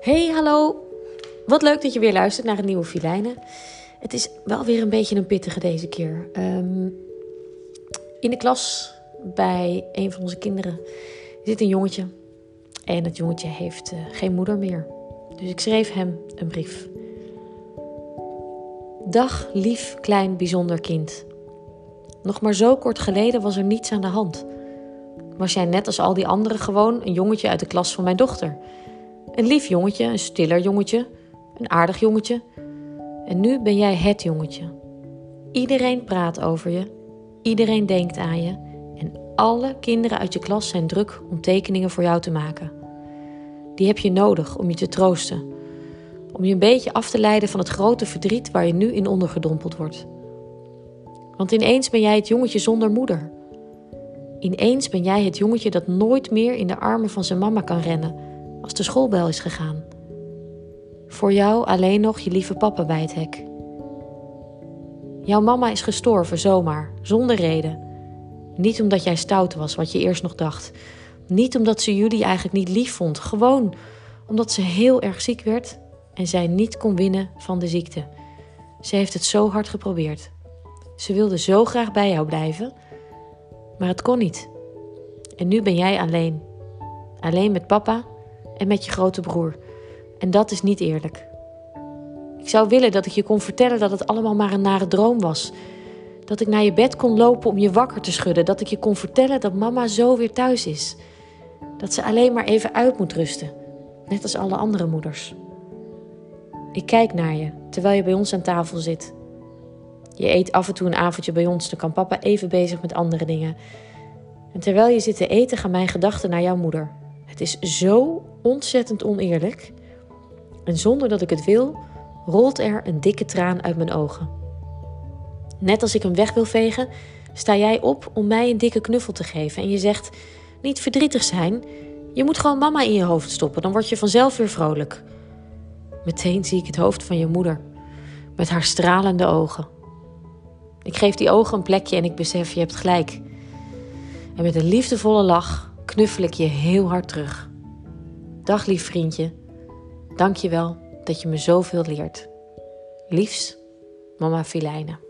Hey, hallo. Wat leuk dat je weer luistert naar een nieuwe Filijnen. Het is wel weer een beetje een pittige deze keer. Ehm, in de klas bij een van onze kinderen zit een jongetje. En dat jongetje heeft uh, geen moeder meer. Dus ik schreef hem een brief. Dag, lief, klein, bijzonder kind. Nog maar zo kort geleden was er niets aan de hand. Was jij net als al die anderen gewoon een jongetje uit de klas van mijn dochter? Een lief jongetje, een stiller jongetje, een aardig jongetje. En nu ben jij het jongetje. Iedereen praat over je, iedereen denkt aan je en alle kinderen uit je klas zijn druk om tekeningen voor jou te maken. Die heb je nodig om je te troosten, om je een beetje af te leiden van het grote verdriet waar je nu in ondergedompeld wordt. Want ineens ben jij het jongetje zonder moeder. Ineens ben jij het jongetje dat nooit meer in de armen van zijn mama kan rennen als de schoolbel is gegaan. Voor jou alleen nog je lieve papa bij het hek. Jouw mama is gestorven zomaar, zonder reden. Niet omdat jij stout was, wat je eerst nog dacht. Niet omdat ze jullie eigenlijk niet lief vond. Gewoon omdat ze heel erg ziek werd en zij niet kon winnen van de ziekte. Ze heeft het zo hard geprobeerd. Ze wilde zo graag bij jou blijven, maar het kon niet. En nu ben jij alleen. Alleen met papa en met je grote broer. En dat is niet eerlijk. Ik zou willen dat ik je kon vertellen dat het allemaal maar een nare droom was. Dat ik naar je bed kon lopen om je wakker te schudden. Dat ik je kon vertellen dat mama zo weer thuis is. Dat ze alleen maar even uit moet rusten. Net als alle andere moeders. Ik kijk naar je terwijl je bij ons aan tafel zit. Je eet af en toe een avondje bij ons, dan kan papa even bezig met andere dingen. En terwijl je zit te eten, gaan mijn gedachten naar jouw moeder. Het is zo ontzettend oneerlijk. En zonder dat ik het wil, rolt er een dikke traan uit mijn ogen. Net als ik hem weg wil vegen, sta jij op om mij een dikke knuffel te geven. En je zegt: Niet verdrietig zijn. Je moet gewoon mama in je hoofd stoppen, dan word je vanzelf weer vrolijk. Meteen zie ik het hoofd van je moeder, met haar stralende ogen. Ik geef die ogen een plekje en ik besef: je hebt gelijk. En met een liefdevolle lach knuffel ik je heel hard terug. Dag lief vriendje, dank je wel dat je me zoveel leert. Liefs, mama Filijnen.